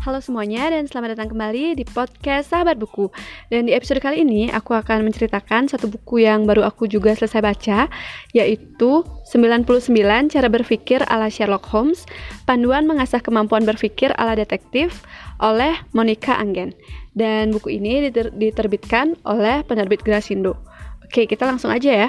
Halo semuanya dan selamat datang kembali di podcast Sahabat Buku. Dan di episode kali ini aku akan menceritakan satu buku yang baru aku juga selesai baca, yaitu 99 Cara Berpikir ala Sherlock Holmes, Panduan Mengasah Kemampuan Berpikir ala Detektif oleh Monica Anggen. Dan buku ini diter diterbitkan oleh penerbit Grasindo. Oke, kita langsung aja ya.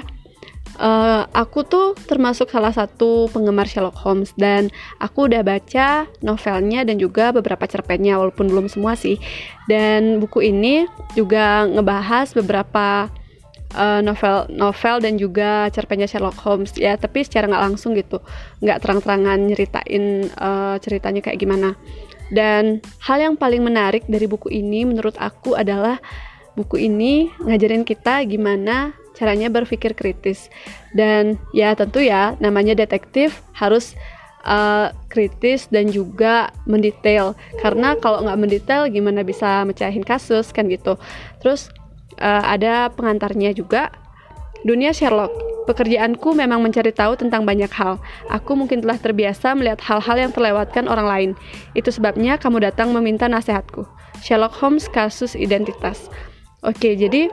Uh, aku tuh termasuk salah satu penggemar Sherlock Holmes dan aku udah baca novelnya dan juga beberapa cerpennya walaupun belum semua sih. Dan buku ini juga ngebahas beberapa uh, novel novel dan juga cerpennya Sherlock Holmes ya, tapi secara nggak langsung gitu, nggak terang-terangan nyeritain uh, ceritanya kayak gimana. Dan hal yang paling menarik dari buku ini menurut aku adalah buku ini ngajarin kita gimana caranya berpikir kritis dan ya tentu ya namanya detektif harus uh, kritis dan juga mendetail karena kalau nggak mendetail gimana bisa mecahin kasus kan gitu terus uh, ada pengantarnya juga dunia Sherlock Pekerjaanku memang mencari tahu tentang banyak hal. Aku mungkin telah terbiasa melihat hal-hal yang terlewatkan orang lain. Itu sebabnya kamu datang meminta nasihatku. Sherlock Holmes kasus identitas. Oke, jadi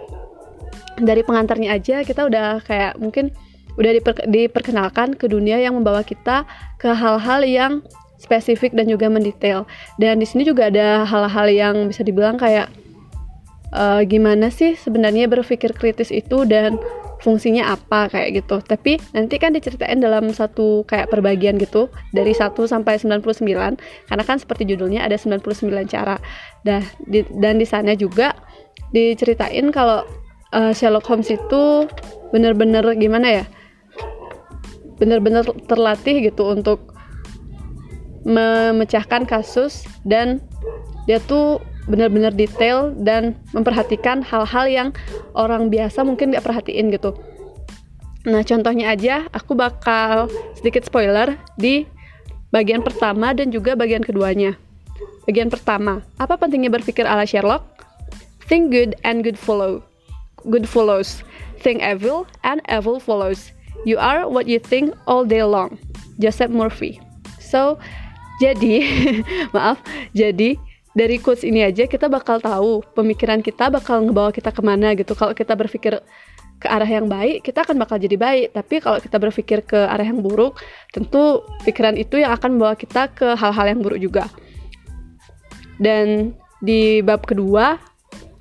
dari pengantarnya aja kita udah kayak mungkin udah diper, diperkenalkan ke dunia yang membawa kita ke hal-hal yang spesifik dan juga mendetail. Dan di sini juga ada hal-hal yang bisa dibilang kayak uh, gimana sih sebenarnya berpikir kritis itu dan fungsinya apa kayak gitu. Tapi nanti kan diceritain dalam satu kayak perbagian gitu dari 1 sampai 99 karena kan seperti judulnya ada 99 cara. Dah di, dan di sana juga diceritain kalau uh, Sherlock Holmes itu bener-bener gimana ya bener-bener terlatih gitu untuk memecahkan kasus dan dia tuh benar-benar detail dan memperhatikan hal-hal yang orang biasa mungkin nggak perhatiin gitu. Nah contohnya aja aku bakal sedikit spoiler di bagian pertama dan juga bagian keduanya. Bagian pertama, apa pentingnya berpikir ala Sherlock? Think good and good follow good follows. Think evil, and evil follows. You are what you think all day long. Joseph Murphy. So, jadi, maaf, jadi dari quotes ini aja kita bakal tahu pemikiran kita bakal ngebawa kita ke mana gitu. Kalau kita berpikir ke arah yang baik, kita akan bakal jadi baik. Tapi kalau kita berpikir ke arah yang buruk, tentu pikiran itu yang akan membawa kita ke hal-hal yang buruk juga. Dan di bab kedua,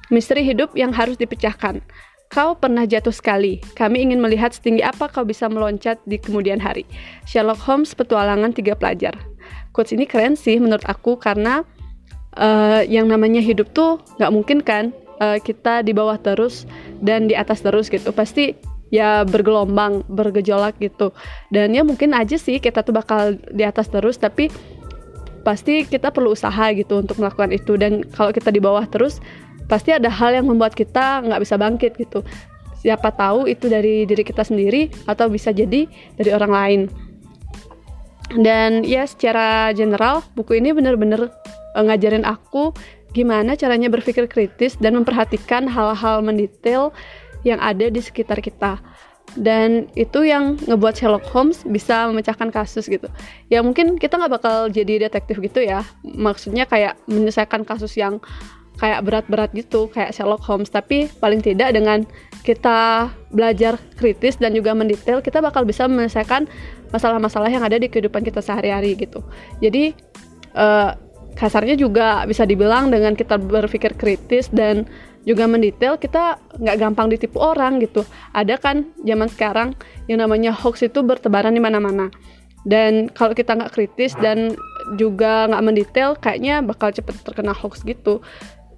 Misteri hidup yang harus dipecahkan. Kau pernah jatuh sekali. Kami ingin melihat setinggi apa kau bisa meloncat di kemudian hari. Sherlock Holmes petualangan tiga pelajar. Quotes ini keren sih menurut aku karena uh, yang namanya hidup tuh nggak mungkin kan uh, kita di bawah terus dan di atas terus gitu. Pasti ya bergelombang, bergejolak gitu. Dan ya mungkin aja sih kita tuh bakal di atas terus tapi pasti kita perlu usaha gitu untuk melakukan itu dan kalau kita di bawah terus pasti ada hal yang membuat kita nggak bisa bangkit gitu. Siapa tahu itu dari diri kita sendiri atau bisa jadi dari orang lain. Dan ya secara general buku ini bener-bener uh, ngajarin aku gimana caranya berpikir kritis dan memperhatikan hal-hal mendetail yang ada di sekitar kita. Dan itu yang ngebuat Sherlock Holmes bisa memecahkan kasus gitu. Ya mungkin kita nggak bakal jadi detektif gitu ya. Maksudnya kayak menyelesaikan kasus yang kayak berat-berat gitu kayak Sherlock Holmes. Tapi paling tidak dengan kita belajar kritis dan juga mendetail kita bakal bisa menyelesaikan masalah-masalah yang ada di kehidupan kita sehari-hari gitu. Jadi uh, kasarnya juga bisa dibilang dengan kita berpikir kritis dan juga mendetail kita nggak gampang ditipu orang gitu. Ada kan zaman sekarang yang namanya hoax itu bertebaran di mana-mana. Dan kalau kita nggak kritis dan juga nggak mendetail kayaknya bakal cepet terkena hoax gitu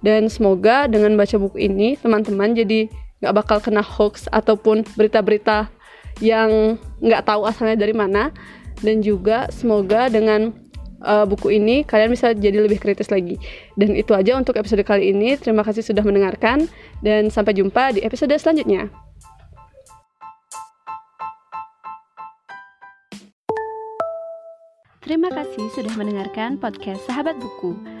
dan semoga dengan baca buku ini teman-teman jadi nggak bakal kena hoax ataupun berita-berita yang nggak tahu asalnya dari mana dan juga semoga dengan uh, buku ini kalian bisa jadi lebih kritis lagi. Dan itu aja untuk episode kali ini. Terima kasih sudah mendengarkan dan sampai jumpa di episode selanjutnya. Terima kasih sudah mendengarkan podcast Sahabat Buku.